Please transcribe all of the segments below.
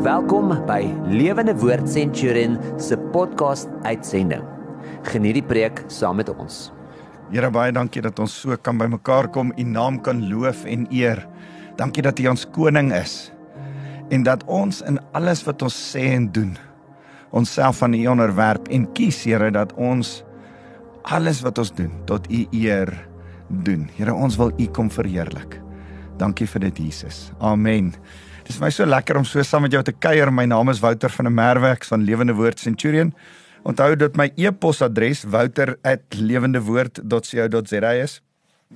Welkom by Lewende Woord Centurion se podcast uitsending. Geniet die preek saam met ons. Here baie dankie dat ons so kan bymekaar kom, U naam kan loof en eer. Dankie dat U ons koning is en dat ons in alles wat ons sê en doen onsself aan U onderwerp en kies Here dat ons alles wat ons doen tot U eer doen. Here ons wil U kom verheerlik. Dankie vir dit Jesus. Amen. Dit is my so lekker om so saam met jou te kuier. My naam is Wouter van der Merwe van Lewende Woord Centurion. Onthou dat my e-posadres wouter@lewendewoord.co.za is.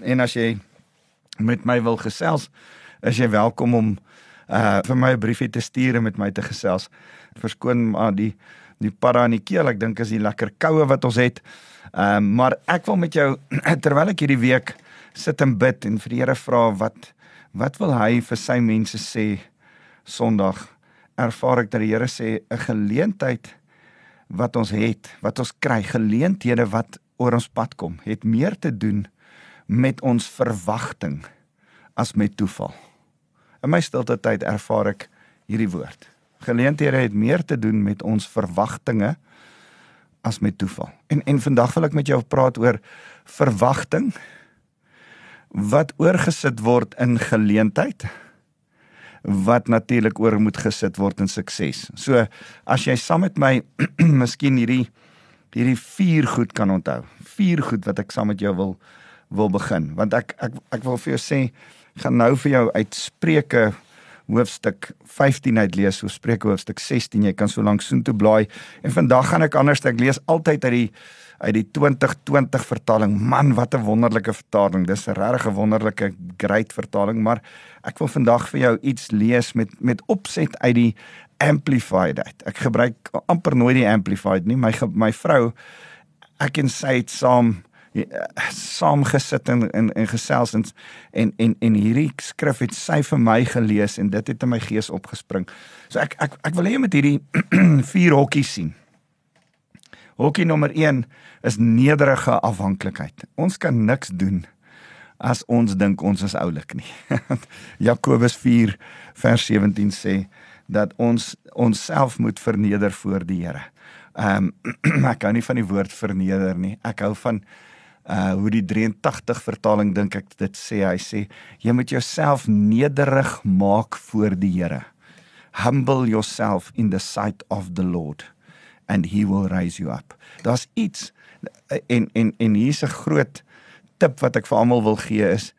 En as jy met my wil gesels, is jy welkom om uh vir my 'n briefie te stuur en met my te gesels. Verskoon maar die die para in die keel. Ek dink is die lekker koue wat ons het. Ehm uh, maar ek wil met jou terwyl ek hierdie week sit en bid en vir die Here vra wat wat wil hy vir sy mense sê Sondag ervaar ek dat die Here sê 'n geleentheid wat ons het, wat ons kry, geleenthede wat oor ons pad kom, het meer te doen met ons verwagting as met toeval. In my stilte tyd ervaar ek hierdie woord. Geleenthede het meer te doen met ons verwagtinge as met toeval. En en vandag wil ek met jou praat oor verwagting wat oorgesit word in geleentheid wat natuurlik oor moet gesit word in sukses. So as jy saam met my miskien hierdie hierdie vier goed kan onthou. Vier goed wat ek saam met jou wil wil begin want ek ek ek wil vir jou sê gaan nou vir jou uit Spreuke hoofstuk 15 uit lees, so Spreuke hoofstuk 16. Jy kan so lank soontoe blaai en vandag gaan ek anders ek lees altyd uit die uit die 2020 vertaling. Man, wat 'n wonderlike vertaling. Dis 'n regtig wonderlike great vertaling, maar ek wil vandag vir jou iets lees met met opset uit die amplified uit. Ek gebruik amper nooit die amplified nie. My my vrou ek en sy het saam saam gesit en en, en gesels en, en en en hierdie skrif het sy vir my gelees en dit het in my gees opgespring. So ek ek ek wil hê jy moet hierdie vier hokkies sien. Hokkie nommer 1 is nederige afhanklikheid. Ons kan niks doen as ons dink ons is oulik nie. Jakobus 4 vers 17 sê dat ons onsself moet verneder voor die Here. Ehm um, ek hou nie van die woord verneder nie. Ek hou van uh hoe die 83 vertaling dink ek dit sê. Hy sê jy moet jouself nederig maak voor die Here. Humble yourself in the sight of the Lord and he will raise you up. Daar's iets en en en hier's 'n groot tip wat ek vir almal wil gee is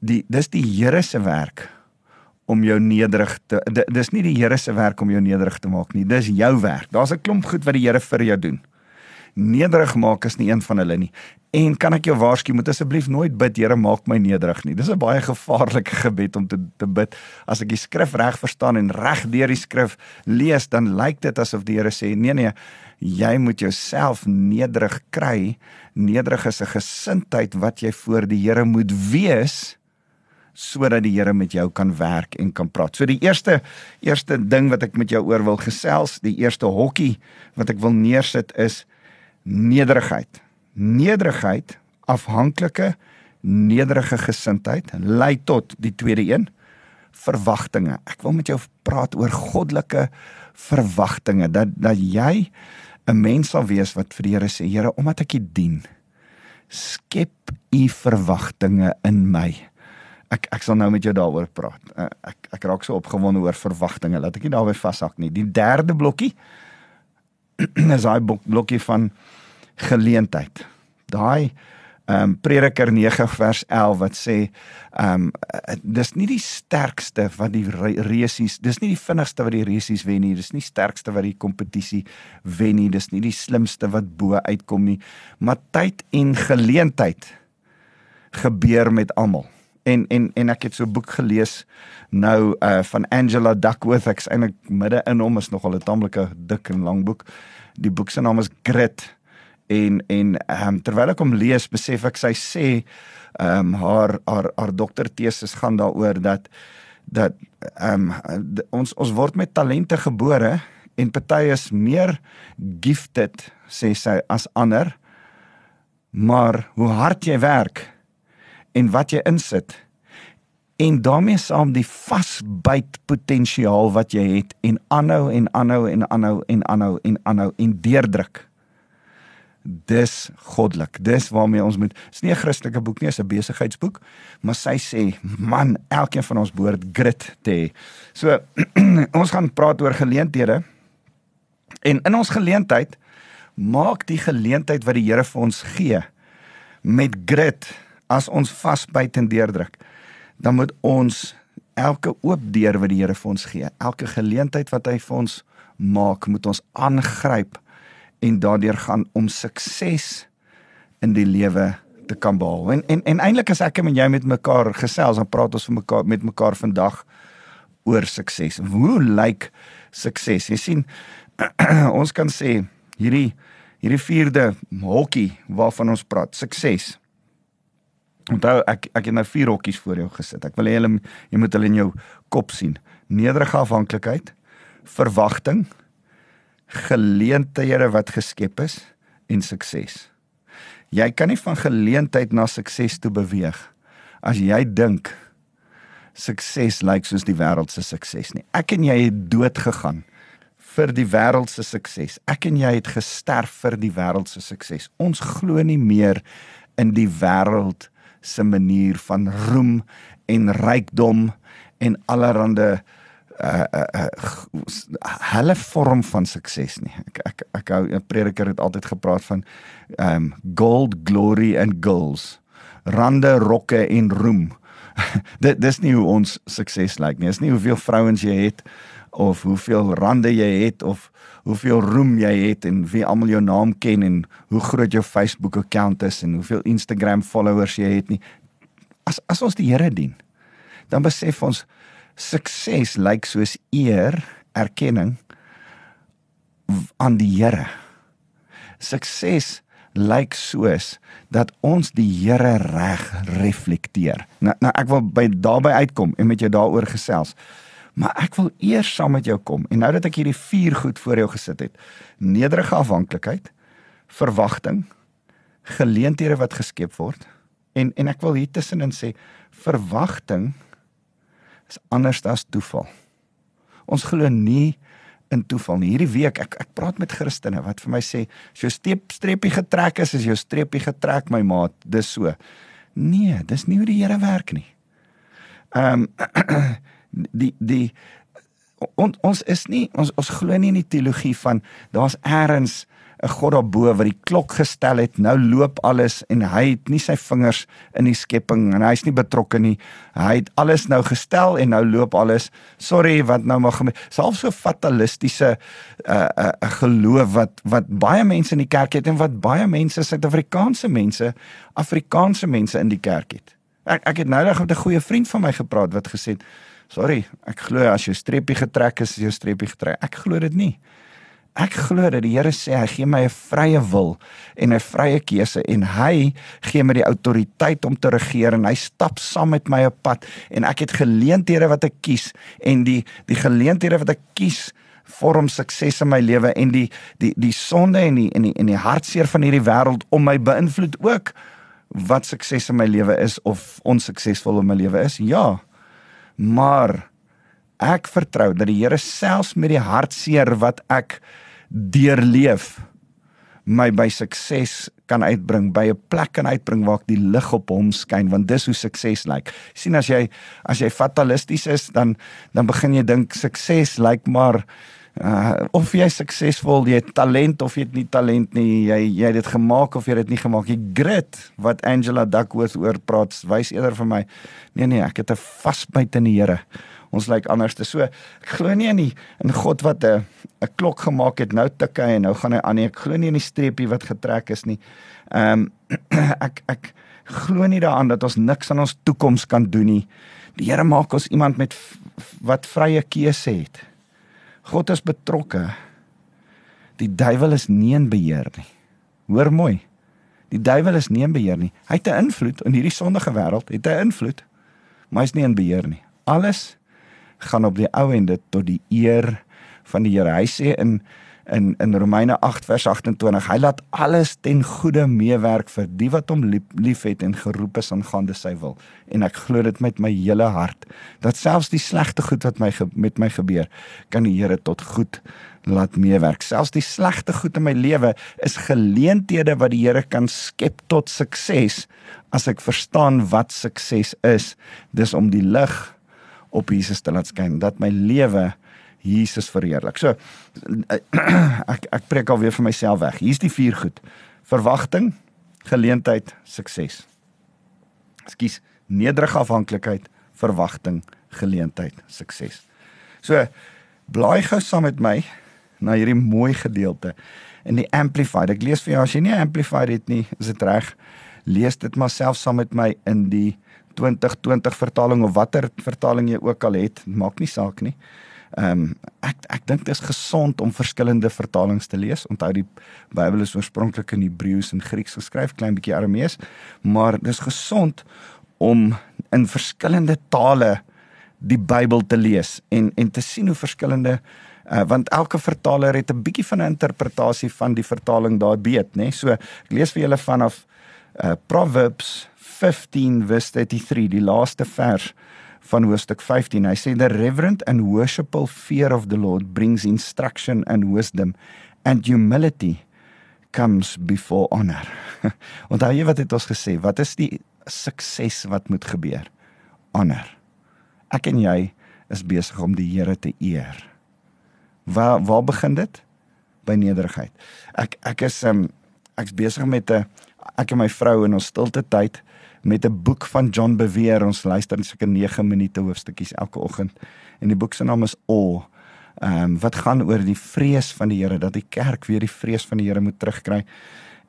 die dis die Here se werk om jou nederig te dis nie die Here se werk om jou nederig te maak nie dis jou werk daar's 'n klomp goed wat die Here vir jou doen nederig maak is nie een van hulle nie En kan ek jou waarsku, moet asseblief nooit bid, Here, maak my nederig nie. Dis 'n baie gevaarlike gebed om te te bid. As ek die skrif reg verstaan en reg deur die skrif lees, dan lyk dit asof die Here sê, nee nee, jy moet jouself nederig kry. Nederig is 'n gesindheid wat jy voor die Here moet wees sodat die Here met jou kan werk en kan praat. So die eerste eerste ding wat ek met jou oor wil gesels, die eerste hokkie wat ek wil neersit is nederigheid nederigheid, afhanklike, nederige gesindheid lei tot die tweede een, verwagtinge. Ek wil met jou praat oor goddelike verwagtinge dat dat jy 'n mens sal wees wat vir die Here sê, Here, omdat ek U dien, skep U verwagtinge in my. Ek ek sal nou met jou daaroor praat. Eh, ek ek raak so opgewonde oor verwagtinge. Laat ek nie daarby vashak nie. Die derde blokkie is daai blokkie van geleentheid. Daai ehm um, Prediker 9 vers 11 wat sê ehm um, dis nie die sterkste wat die resies, dis nie die vinnigste wat die resies wen nie, dis nie sterkste wat die kompetisie wen nie, dis nie die slimste wat bo uitkom nie, maar tyd en geleentheid gebeur met almal. En en en ek het so 'n boek gelees nou uh van Angela Duckworth, ek's eintlik midde in hom, is nogal 'n tamelike dik en lang boek. Die boek se naam is Grit. En en ehm um, terwyl ek hom lees besef ek sy sê ehm um, haar haar haar dokterteses gaan daaroor dat dat ehm um, ons ons word met talente gebore en party is meer gifted sê sy as ander. Maar hoe hard jy werk en wat jy insit en daarmee saam die vasbyt potensiaal wat jy het en aanhou en aanhou en aanhou en aanhou en aanhou en deurdruk. Dis goddelik. Dis waarmee ons moet. Dis nie 'n Christelike boek nie, dis 'n besigheidsboek, maar sy sê, man, elkeen van ons behoort grit te hê. So ons gaan praat oor geleenthede. En in ons geleentheid maak die geleentheid wat die Here vir ons gee met grit as ons vasbyt en deurdruk. Dan moet ons elke oop deur wat die Here vir ons gee, elke geleentheid wat hy vir ons maak, moet ons aangryp en daardeur gaan om sukses in die lewe te kan behaal. En en, en eintlik as ek en jy met mekaar gesels, dan praat ons vir mekaar met mekaar vandag oor sukses. Hoe lyk sukses? Jy sien ons kan sê hierdie hierdie vierde hokkie waarvan ons praat, sukses. Onthou ek ek het nou vier hokkies voor jou gesit. Ek wil hê jy, jy moet hulle in jou kop sien. Nederige afhanklikheid, verwagting, geleenthede wat geskep is en sukses. Jy kan nie van geleentheid na sukses toe beweeg as jy dink sukses lyk soos die wêreld se sukses nie. Ek en jy het dood gegaan vir die wêreld se sukses. Ek en jy het gesterf vir die wêreld se sukses. Ons glo nie meer in die wêreld se manier van roem en rykdom en allerlei uh uh hulle vorm van sukses nie. Ek ek ek hou 'n prediker het altyd gepraat van um gold glory and girls. Rande rokke en roem. dit dis nie hoe ons sukses lyk nie. Dis nie hoeveel vrouens jy het of hoeveel rande jy het of hoeveel roem jy het en wie almal jou naam ken en hoe groot jou Facebook account is en hoeveel Instagram followers jy het nie. As as ons die Here dien, dan besef ons sukses lyk soos eer, erkenning aan die Here. Sukses lyk soos dat ons die Here reg reflekteer. Nou nou ek wil by daarbey uitkom en met jou daaroor gesels. Maar ek wil eers saam met jou kom en nou dat ek hierdie vier goed voor jou gesit het. Nederige afhanklikheid, verwagting, geleenthede wat geskep word en en ek wil hier tussenin sê verwagting is anders as toeval. Ons glo nie in toeval nie. Hierdie week ek ek praat met Christene wat vir my sê as jou streep streepie getrek is, is jou streepie getrek my maat. Dis so. Nee, dis nie hoe die Here werk nie. Ehm um, die die on, ons is nie ons ons glo nie in die teologie van daar's eers 'n God daarbo wat die klok gestel het. Nou loop alles en hy het nie sy vingers in die skepping en hy's nie betrokke nie. Hy het alles nou gestel en nou loop alles. Sorry wat nou maar selfs so fatalistiese 'n uh, 'n uh, geloof wat wat baie mense in die kerk het en wat baie mense Suid-Afrikaanse mense, Afrikaanse mense in die kerk het. Ek ek het nou net met 'n goeie vriend van my gepraat wat gesê het, "Sorry, ek glo as jou streepie getrek is, is jou streepie getrek." Ek glo dit nie. Ek glo dat die Here sê hy gee my 'n vrye wil en 'n vrye keuse en hy gee my die autoriteit om te regeer en hy stap saam met my op pad en ek het geleenthede wat ek kies en die die geleenthede wat ek kies vorm sukses in my lewe en die die die sonde en die en die en die hartseer van hierdie wêreld om my beïnvloed ook wat sukses in my lewe is of onsuksesvol in my lewe is. Ja. Maar ek vertrou dat die Here selfs met die hartseer wat ek deurleef my by sukses kan uitbring by 'n plek kan uitbring waar ek die lig op hom skyn want dis hoe sukses lyk. sien as jy as jy fatalisties is dan dan begin jy dink sukses lyk maar uh, of jy suksesvol jy het talent of jy het nie talent nie jy jy het dit gemaak of jy het dit nie gemaak. Jy grit wat Angela Duckworth oor praat wys eerder vir my nee nee ek het 'n vasbyt in die Here. Ons lyk anders. Te so ek glo nie in die in God wat 'n 'n klok gemaak het nou tik hy en nou gaan hy aan nie. Ek glo nie in die streepie wat getrek is nie. Ehm um, ek ek glo nie daaraan dat ons niks aan ons toekoms kan doen nie. Die Here maak ons iemand met wat vrye keuse het God is betrokke. Die duiwel is nie in beheer nie. Hoor mooi. Die duiwel is nie in beheer nie. Hy het 'n invloed in hierdie sondige wêreld het hy invloed maar hy is nie in beheer nie. Alles gaan op die ou ende tot die eer van die Here. Hy sê in in in Romeine 8 vers 28. Hy laat alles ten goeie meewerk vir die wat hom lief, liefhet en geroep is aangaande sy wil. En ek glo dit met my hele hart dat selfs die slegte goed wat my met my gebeur, kan die Here tot goed laat meewerk. Selfs die slegte goed in my lewe is geleenthede wat die Here kan skep tot sukses as ek verstaan wat sukses is. Dis om die lig op Jesus te laat skyn dat my lewe Jesus verheerlik. So ek ek preek alweer vir myself weg. Hier's die vier goed. Verwagting, geleentheid, sukses. Ekskuus, nederige afhanklikheid, verwagting, geleentheid, sukses. So blaai gou saam met my na hierdie mooi gedeelte in die amplified. Ek lees vir jou as jy nie amplified het nie, is dit reg. Lees dit maar self saam met my in die 2020 vertaling of watter vertaling jy ook al het, maak nie saak nie. Ehm um, ek ek dink dit is gesond om verskillende vertalings te lees. Onthou die Bybel is oorspronklik in Hebreëus en Grieks geskryf, klein bietjie Aramees, maar dit is gesond om in verskillende tale die Bybel te lees en en te sien hoe verskillende uh, want elke vertaler het 'n bietjie van 'n interpretasie van die vertaling daar weet, né? So ek lees vir julle vanaf uh, Proverbs 15 verse 33, die laaste vers van hoofstuk 15. Hy sê the reverent and worshipful fear of the Lord brings instruction and wisdom and humility comes before honor. Onthou jy wat het ons gesê? Wat is die sukses wat moet gebeur? Honor. Ek en jy is besig om die Here te eer. Waar waar begin dit? By nederigheid. Ek ek is um ek's besig met 'n ek en my vrou in ons stilte tyd met 'n boek van John Bevere. Ons luister net seker 9 minute hoofstukkies elke oggend. En die boek se naam is Awe. Ehm um, wat gaan oor die vrees van die Here dat die kerk weer die vrees van die Here moet terugkry.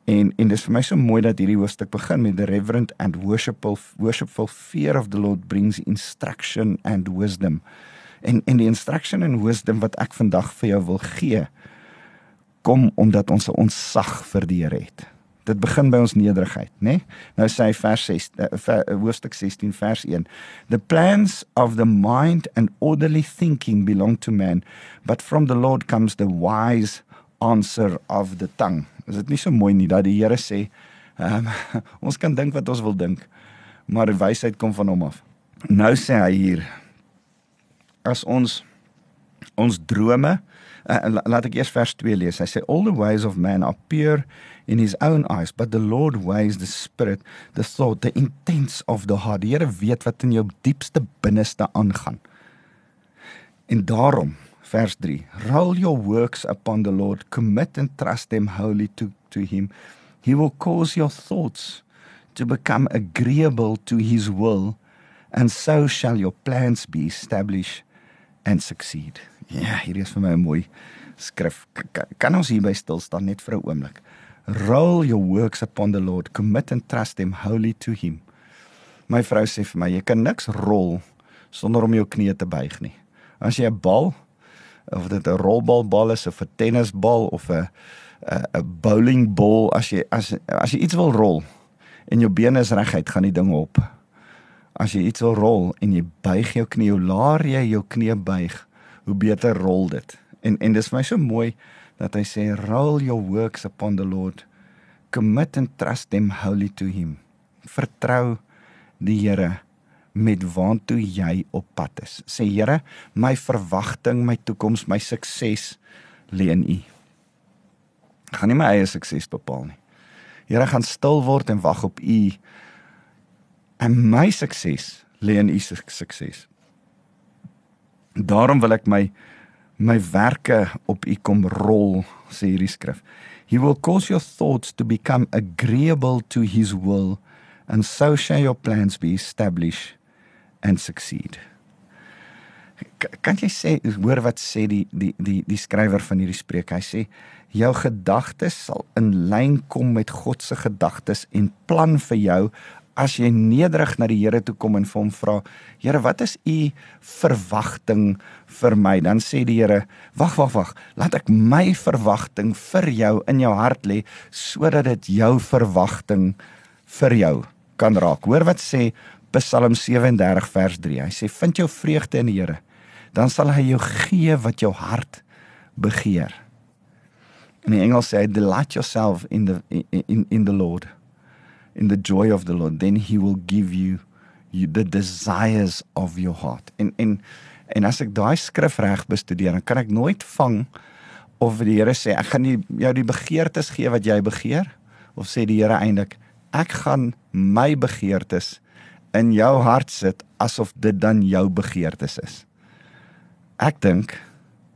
En en dis vir my so mooi dat hierdie hoofstuk begin met the reverent and worshipful worshipful fear of the Lord brings instruction and wisdom. En en die instruction and wisdom wat ek vandag vir jou wil gee kom omdat ons 'n ontzag vir die Here het. Dit begin by ons nederigheid, né? Nee? Nou sê hy vers 6, uh, uh, hoofstuk 16 vers 1. The plans of the mind and orderly thinking belong to man, but from the Lord comes the wise answer of the tongue. Is dit nie so mooi nie dat die Here sê, um, ons kan dink wat ons wil dink, maar die wysheid kom van hom af. Nou sê hy hier as ons ons drome uh, laat ek eers vers 2 lees. Hy sê all the ways of man are pure in his own eyes, but the Lord weighs the spirit, the thought, the intents of the heart. Die Here weet wat in jou diepste binneste aangaan. En daarom vers 3 roll your works upon the lord commit and trust them wholly to to him he will cause your thoughts to become agreeable to his will and so shall your plans be established and succeed Ja, hier is vir my 'n mooi skrif. Kan, ons hier by stil staan net vir 'n oomblik? Roll your works upon the Lord, commit and trust him wholly to him. My vrou sê vir my, jy kan niks rol sonder om jou knie te buig nie. As jy 'n bal of dit 'n rolbalbal is of 'n tennisbal of 'n 'n bowlingbal, as jy as as jy iets wil rol en jou bene is reguit, gaan die ding op. As jy iets wil rol en jy buig jou knie, hoe laer jy jou knie buig, hoe beter rol dit. En en dis vir my so mooi dat hy sê roll your works upon the Lord commit and trust them wholly to him. Vertrou die Here met waantoe jy op pad is. Sê Here, my verwagting, my toekoms, my sukses lê in U. Gaan nie my eie sukses bepaal nie. Here gaan stil word en wag op U. En my sukses lê in U sukses. Daarom wil ek my my werke op U kom rol, sê hierdie skrif. He will cause your thoughts to become agreeable to his will and so shall your plans be established and succeed. Kan jy sê hoor wat sê die die die die skrywer van hierdie spreek? Hy sê jou gedagtes sal in lyn kom met God se gedagtes en plan vir jou as jy nederig na die Here toe kom en vir hom vra, Here, wat is u verwagting vir my? Dan sê die Here, wag, wag, wag, laat ek my verwagting vir jou in jou hart lê sodat dit jou verwagting vir jou kan raak. Hoor wat sê Psalm 37 vers 3. Hy sê, vind jou vreugde in die Here, dan sal hy jou gee wat jou hart begeer. In die Engels sê hy delight yourself in the in in, in the Lord. In the joy of the Lord, then he will give you you the desires of your heart. En en en as ek daai skrif reg bestudeer, dan kan ek nooit vang of die Here sê ek gaan nie jou die begeertes gee wat jy begeer of sê die Here eintlik ek gaan my begeertes in jou hart sit asof dit dan jou begeertes is. Ek dink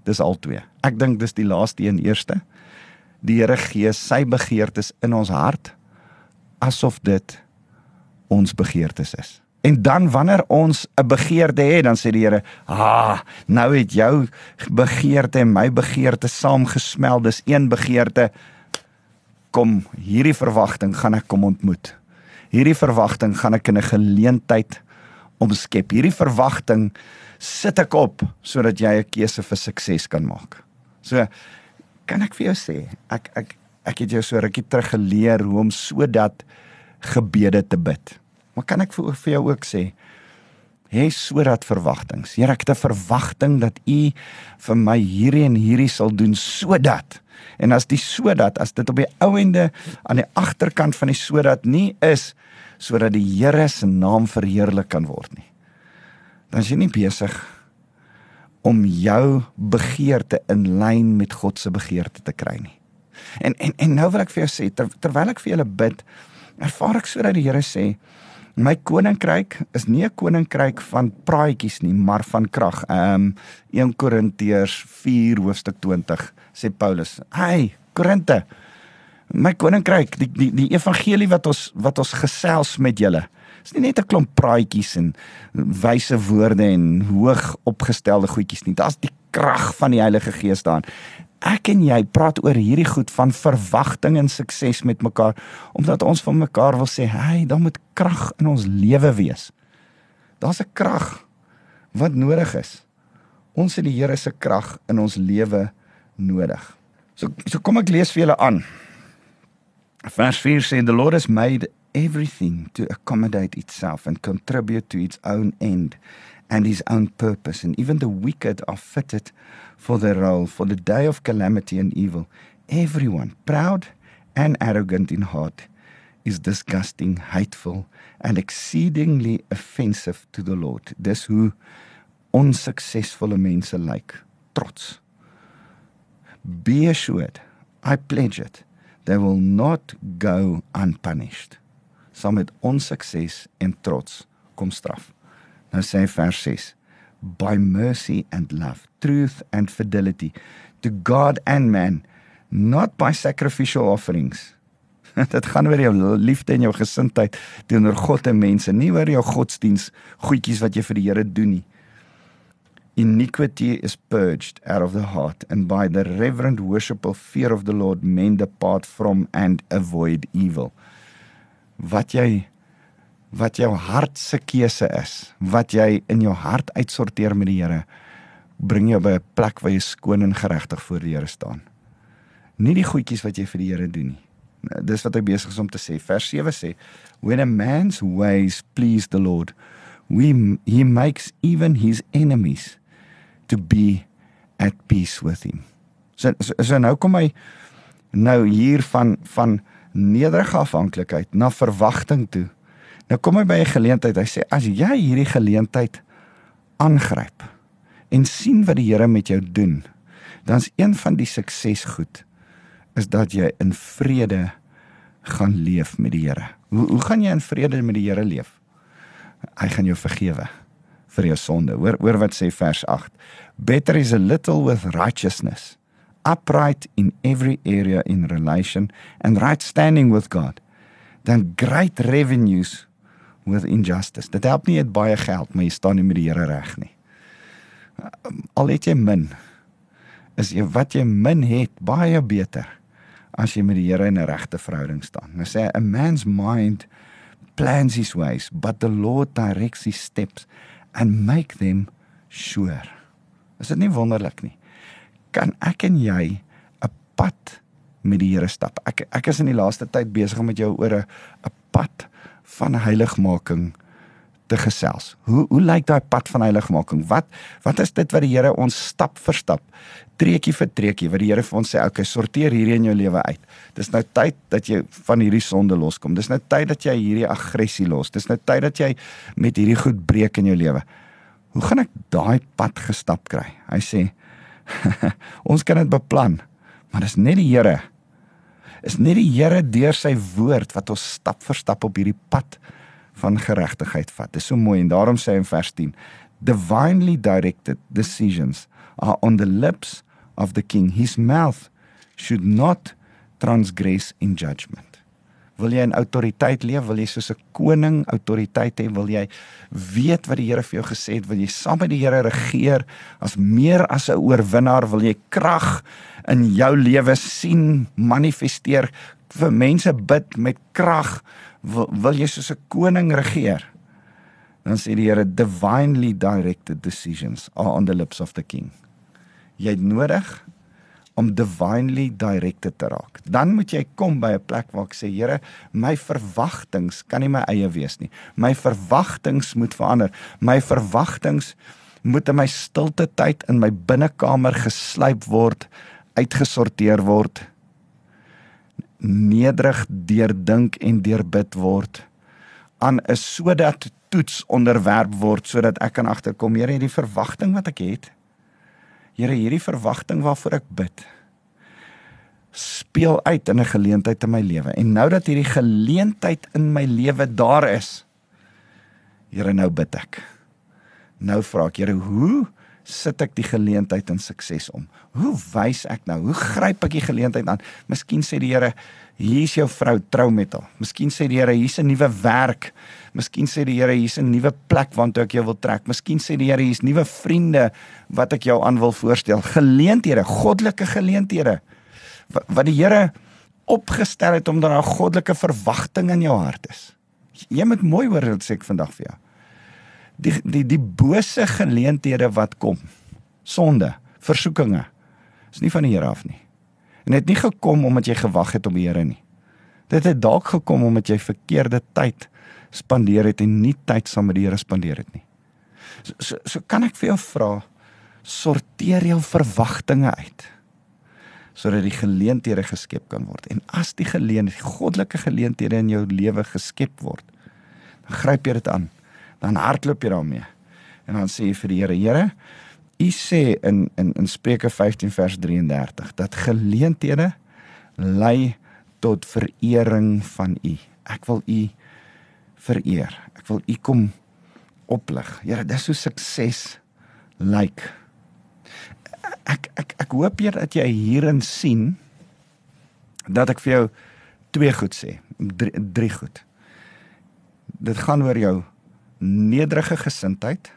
dis al twee. Ek dink dis die laaste een eerste. Die Here gee sy begeertes in ons hart asof dit ons begeertes is. En dan wanneer ons 'n begeerte het, dan sê die Here, "Ah, nou het jou begeerte en my begeerte saamgesmel. Dis een begeerte. Kom, hierdie verwagting gaan ek kom ontmoet. Hierdie verwagting gaan ek in 'n geleentheid omskep. Hierdie verwagting sit ek op sodat jy 'n keuse vir sukses kan maak." So kan ek vir jou sê, ek ek ek het jou so rukkie terug geleer hoe om sodat gebede te bid. Maar kan ek vir, vir jou ook sê, hê sodat verwagtings. Here, ek het 'n verwagting dat U vir my hierdie en hierdie sal doen sodat en as die sodat as dit op die ou ende aan die agterkant van die sodat nie is sodat die Here se naam verheerlik kan word nie. Dan is jy nie besig om jou begeerte in lyn met God se begeerte te kry nie. En en en nou wil ek vir jou sê ter, terwyl ek vir julle bid, ervaar ek sodat die Here sê My koninkryk is nie 'n koninkryk van praatjies nie, maar van krag. Ehm um, 1 Korintiërs 4 hoofstuk 20 sê Paulus: "Hey, Korinte, my koninkryk, die die die evangelie wat ons wat ons gesels met julle, is nie net 'n klomp praatjies en wyse woorde en hoog opgestelde goedjies nie. Daar's die krag van die Heilige Gees daarin ek en jy praat oor hierdie goed van verwagting en sukses met mekaar omdat ons van mekaar wil sê, "Hey, daar moet krag in ons lewe wees." Daar's 'n krag wat nodig is. Ons het die Here se krag in ons lewe nodig. So so kom ek lees vir julle aan. Vers 4 sê the Lord has made everything to accommodate itself and contribute to its own end and his own purpose and even the wicked are fitted for their role for the day of calamity and evil. Everyone, proud and arrogant in heart, is disgusting, hateful, and exceedingly offensive to the Lord. Dis hoe onsuksesvolle mense lyk, like, trots. Be assured, I pledge it, they will not go unpunished. Saam met onsukses en trots kom straf. Nou sê vers 6 by mercy and love, truth and fidelity to God and man, not by sacrificial offerings. Dit gaan oor jou liefde en jou gesindheid teenoor God en mense, nie oor jou godsdiens goedjies wat jy vir die Here doen nie. Iniquity is purged out of the heart and by the reverent worshipful fear of the Lord men depart from and avoid evil. Wat jy wat jou hart se keuse is, wat jy in jou hart uitsorteer met die Here, bring jou by 'n plek waar jy skoon en geregtig voor die Here staan. Nie die goedjies wat jy vir die Here doen nie. Dis wat hy besig is om te sê. Vers 7 sê, "When a man's ways please the Lord, we he makes even his enemies to be at peace with him." So so, so nou kom hy nou hier van van nederige afhanklikheid na verwagting toe Nou kom hy by 'n geleentheid. Hy sê as jy hierdie geleentheid aangryp en sien wat die Here met jou doen, dan's een van die suksesgoed is dat jy in vrede gaan leef met die Here. Hoe hoe gaan jy in vrede met die Here leef? Hy gaan jou vergewe vir jou sonde. Hoor hoor wat sê vers 8. Better is a little with righteousness, upright in every area in relation and right standing with God than great revenues with injustice. Dit help nie jy het baie geld, maar jy staan nie met die Here reg nie. Al het jy min, is jy wat jy min het baie beter as jy met die Here in 'n regte verhouding staan. Nou sê 'n man's mind plans his ways, but the Lord directs his steps and make them sure. Is dit nie wonderlik nie? Kan ek en jy 'n pad met die Here stap? Ek ek is in die laaste tyd besig met jou oor 'n 'n pad van heiligmaking te gesels. Hoe hoe lyk daai pad van heiligmaking? Wat wat is dit wat die Here ons stap vir stap, treukie vir treukie wat die Here vir ons sê, okay, sorteer hierdie in jou lewe uit. Dis nou tyd dat jy van hierdie sonde loskom. Dis nou tyd dat jy hierdie aggressie los. Dis nou tyd dat jy met hierdie goed breek in jou lewe. Hoe gaan ek daai pad gestap kry? Hy sê ons kan dit beplan, maar dis net die Here. Is net die Here deur sy woord wat ons stap vir stap op hierdie pad van geregtigheid vat. Dis so mooi en daarom sê hy in vers 10: Divinely directed decisions are on the lips of the king. His mouth should not transgress in judgment. Wil jy in autoriteit leef? Wil jy soos 'n koning autoriteit hê? Wil jy weet wat die Here vir jou gesê het? Wil jy saam met die Here regeer as meer as 'n oorwinnaar? Wil jy krag in jou lewe sien manifesteer? Vir mense bid met krag. Wil, wil jy soos 'n koning regeer? Dan sê die Here divinely directed decisions are on the lips of the king. Jy het nodig om divinely directed te raak. Dan moet jy kom by 'n plek waar ek sê, Here, my verwagtinge kan nie my eie wees nie. My verwagtinge moet verander. My verwagtinge moet in my stilte tyd in my binnekamer geslyp word, uitgesorteer word, nederig deurdink en deurbid word aan 'n sodat toets onderwerp word sodat ek kan agterkom, Here, hierdie verwagting wat ek het, Here, hierdie verwagting waarvoor ek bid speel uit in 'n geleentheid in my lewe. En nou dat hierdie geleentheid in my lewe daar is, Here, nou bid ek. Nou vra ek, Here, hoe sit ek die geleentheid in sukses om? Hoe wys ek nou? Hoe gryp ek die geleentheid aan? Miskien sê die Here, hier's jou vrou, trou met haar. Miskien sê die Here, hier's 'n nuwe werk. Miskien sê die Here hier's 'n nuwe plek waartoe ek jou wil trek. Miskien sê die Here hier's nuwe vriende wat ek jou aan wil voorstel. Geleenthede, goddelike geleenthede wat, die Here opgestel het omdat daar 'n goddelike verwagting in jou hart is. Jy moet mooi hoor wat sê ek vandag vir jou. Die die die bose geleenthede wat kom. Sonde, versoekinge is nie van die Here af nie. En dit het nie gekom omdat jy gewag het op die Here nie. Dit het dalk gekom omdat jy verkeerde tyd spandeer het en nie tyd saam met die Here spandeer het nie. So, so so kan ek vir jou vra sorteer jou verwagtinge uit sodat die geleenthede geskep kan word. En as die geleenthede, goddelike geleenthede in jou lewe geskep word, dan gryp jy dit aan. Dan hardloop jy daarmee. En dan sê jy vir die Here, Here, U sê in in in Spreuke 15 vers 33 dat geleenthede lei tot verering van U. Ek wil U vereer. Ek wil U kom oplig. Here, dis so sukses lyk. Like. Ek ek ek hoop jy dat jy hierin sien dat ek vir jou twee goed sê, drie, drie goed. Dit gaan oor jou nederige gesindheid.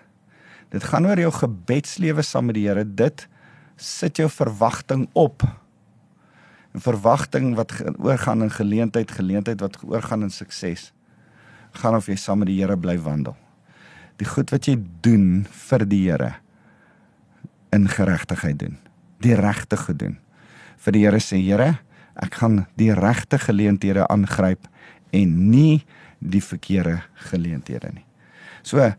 Dit gaan oor jou gebedslewe saam met die Here. Dit sit jou verwagting op. 'n Verwagting wat oorgaan in geleentheid, geleentheid wat oorgaan in sukses. Gaan of jy saam met die Here bly wandel. Die goed wat jy doen vir die Here in geregtigheid doen. Die regte gedoen. Vir die Here sê Here, ek gaan die regte geleenthede aangryp en nie die verkeerde geleenthede nie. So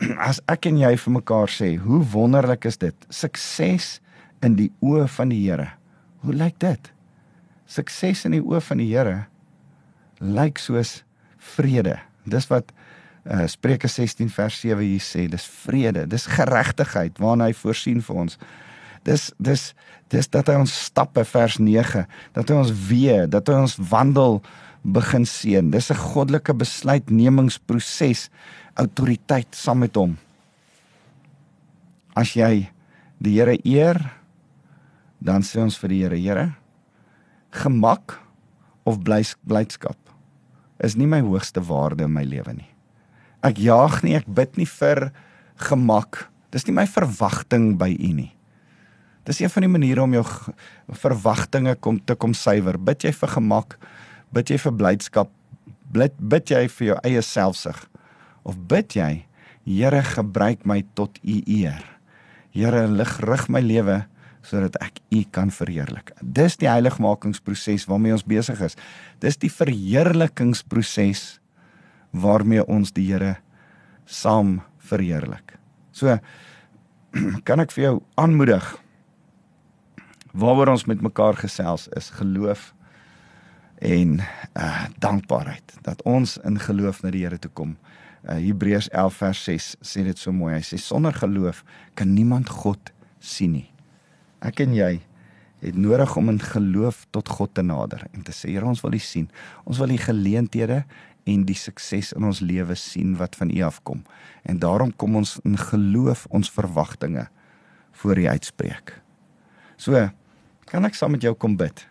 as ek en jy vir mekaar sê, hoe wonderlik is dit? Sukses in die oë van die Here. Hoe lyk dit? Sukses in die oë van die Here lyk soos vrede. Dis wat uh, Spreuke 16 vers 7 hier sê dis vrede, dis geregtigheid waarna hy voorsien vir ons. Dis dis dis dat hy ons stappe vers 9, dat hy ons wee, dat hy ons wandel begin seën. Dis 'n goddelike besluitnemingsproses, autoriteit saam met hom. As jy die Here eer, dan sê ons vir die Here, Here, gemak of blydskap is nie my hoogste waarde in my lewe nie. Ek jaag nie, ek bid nie vir gemak. Dis nie my verwagting by U nie. Dis een van die maniere om jou verwagtinge kom te kom suiwer. Bid jy vir gemak? Bid jy vir blydskap? Bid bid jy vir jou eie selfsug? Of bid jy, Here, gebruik my tot U eer. Here, lig rig my lewe sodat ek U kan verheerlik. Dis die heiligmakingsproses waarmee ons besig is. Dis die verheerlikingsproses waarmee ons die Here saam verheerlik. So kan ek vir jou aanmoedig waaroor ons met mekaar gesels is geloof en uh dankbaarheid dat ons in geloof na die Here toe kom. Uh Hebreërs 11 vers 6 sê dit so mooi. Hy sê sonder geloof kan niemand God sien nie. Ek en jy het nodig om in geloof tot God te nader en te sê Here ons wil U sien. Ons wil U geleenthede en die sukses in ons lewe sien wat van U afkom. En daarom kom ons in geloof ons verwagtinge voor U uitspreek. So, kan ek saam met jou kom bid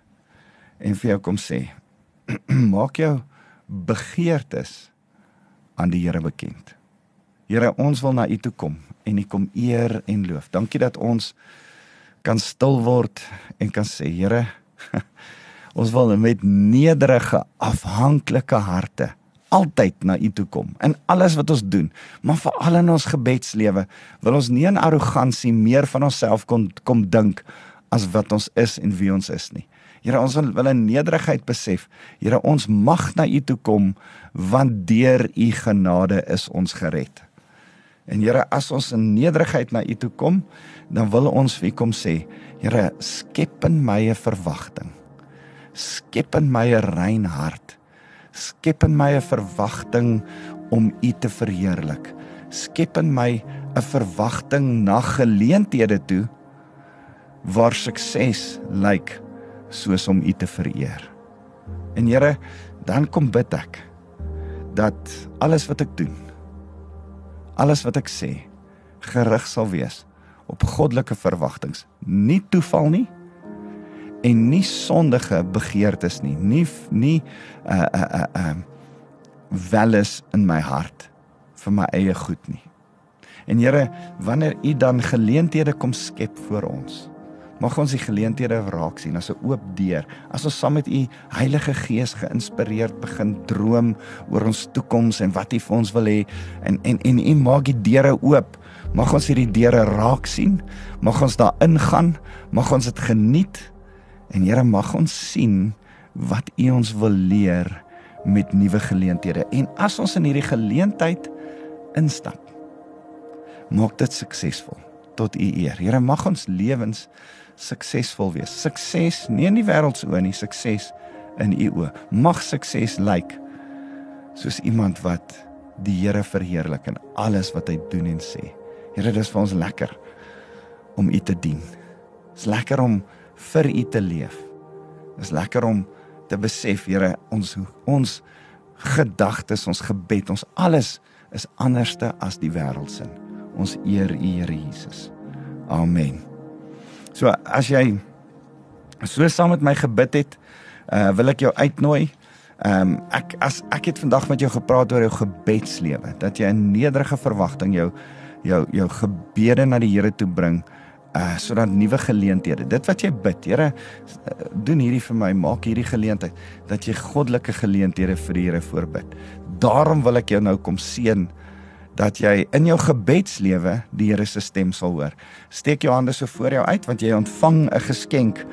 en vir jou kom sê, maak jou begeertes aan die Here bekend. Here, ons wil na U toe kom en U kom eer en loof. Dankie dat ons kan stil word en kan sê, Here, ons wil met nederige, afhanklike harte altyd na U toe kom in alles wat ons doen, maar veral in ons gebedslewe wil ons nie in arrogansie meer van onsself kom kom dink as wat ons is en wie ons is nie. Here, ons wil in nederigheid besef, Here, ons mag na U toe kom want deur U genade is ons gered. En Here, as ons in nederigheid na U toe kom, dan wil ons vir U kom sê, Here, skep in my 'n verwagting. Skep in my 'n rein hart skep in my 'n verwagting om U te verheerlik. Skep in my 'n verwagting na geleenthede toe waar sukses lyk soos om U te vereer. En Here, dan kom bid ek dat alles wat ek doen, alles wat ek sê, gerig sal wees op goddelike verwagtinge, nie toeval nie, en nie sondige begeertes nie. Nie nie uh uh uh uh welis in my hart vir my eie goed nie. En Here wanneer u dan geleenthede kom skep vir ons mag ons die geleenthede raak sien as 'n oop deur as ons saam met u Heilige Gees geïnspireerd begin droom oor ons toekoms en wat u vir ons wil hê. En en en u maak die deure oop. Mag ons hierdie deure raak sien. Mag ons daar ingaan. Mag ons dit geniet. En Here mag ons sien wat U ons wil leer met nuwe geleenthede. En as ons in hierdie geleentheid instap, maak dit suksesvol. Tot U eer. Here mag ons lewens suksesvol wees. Sukses nie in die wêreld se oë nie, sukses in U oë. Mag sukses lyk soos iemand wat die Here verheerlik in alles wat hy doen en sê. Here, dis vir ons lekker om U te dien. Dis lekker om vir U te leef. Dis lekker om te besef, Here, ons ons gedagtes, ons gebed, ons alles is anderste as die wêreld se. Ons eer U, Here Jesus. Amen. So as jy so saam met my gebid het, uh, wil ek jou uitnooi. Ehm um, ek as ek het vandag met jou gepraat oor jou gebedslewe, dat jy 'n nederige verwagting jou jou jou gebede na die Here toe bring uh sodat nuwe geleenthede. Dit wat jy bid, Here, uh, doen hierdie vir my, maak hierdie geleentheid dat jy goddelike geleenthede vir die Here voorbid. Daarom wil ek jou nou kom seën dat jy in jou gebedslewe die Here se stem sal hoor. Steek jou hande so voor jou uit want jy ontvang 'n geskenk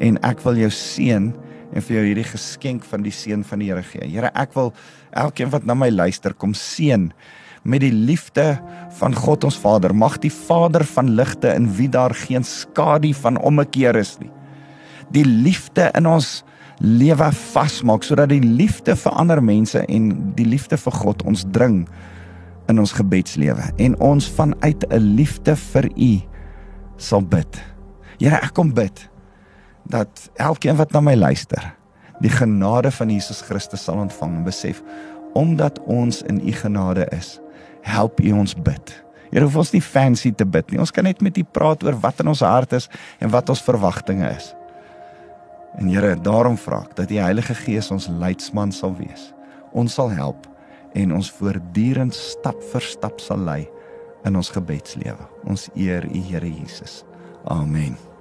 en ek wil jou seën en vir jou hierdie geskenk van die seën van die Here gee. Here, ek wil elkeen wat na my luister kom seën met die liefde van God ons Vader. Mag die Vader van ligte in wie daar geen skadu van ommekeer is nie. Die liefde in ons lewe vasmaak sodat die liefde vir ander mense en die liefde vir God ons dring in ons gebedslewe en ons vanuit 'n liefde vir U sal bid. Here, ek kom bid dat elkeen wat na my luister, die genade van Jesus Christus sal ontvang en besef omdat ons in U genade is help U ons bid. Here hoef ons nie fancy te bid nie. Ons kan net met U praat oor wat in ons hart is en wat ons verwagtinge is. En Here, daarom vra ek dat die Heilige Gees ons leidsman sal wees. Ons sal help en ons voortdurend stap vir stap sal lei in ons gebedslewe. Ons eer U Here Jesus. Amen.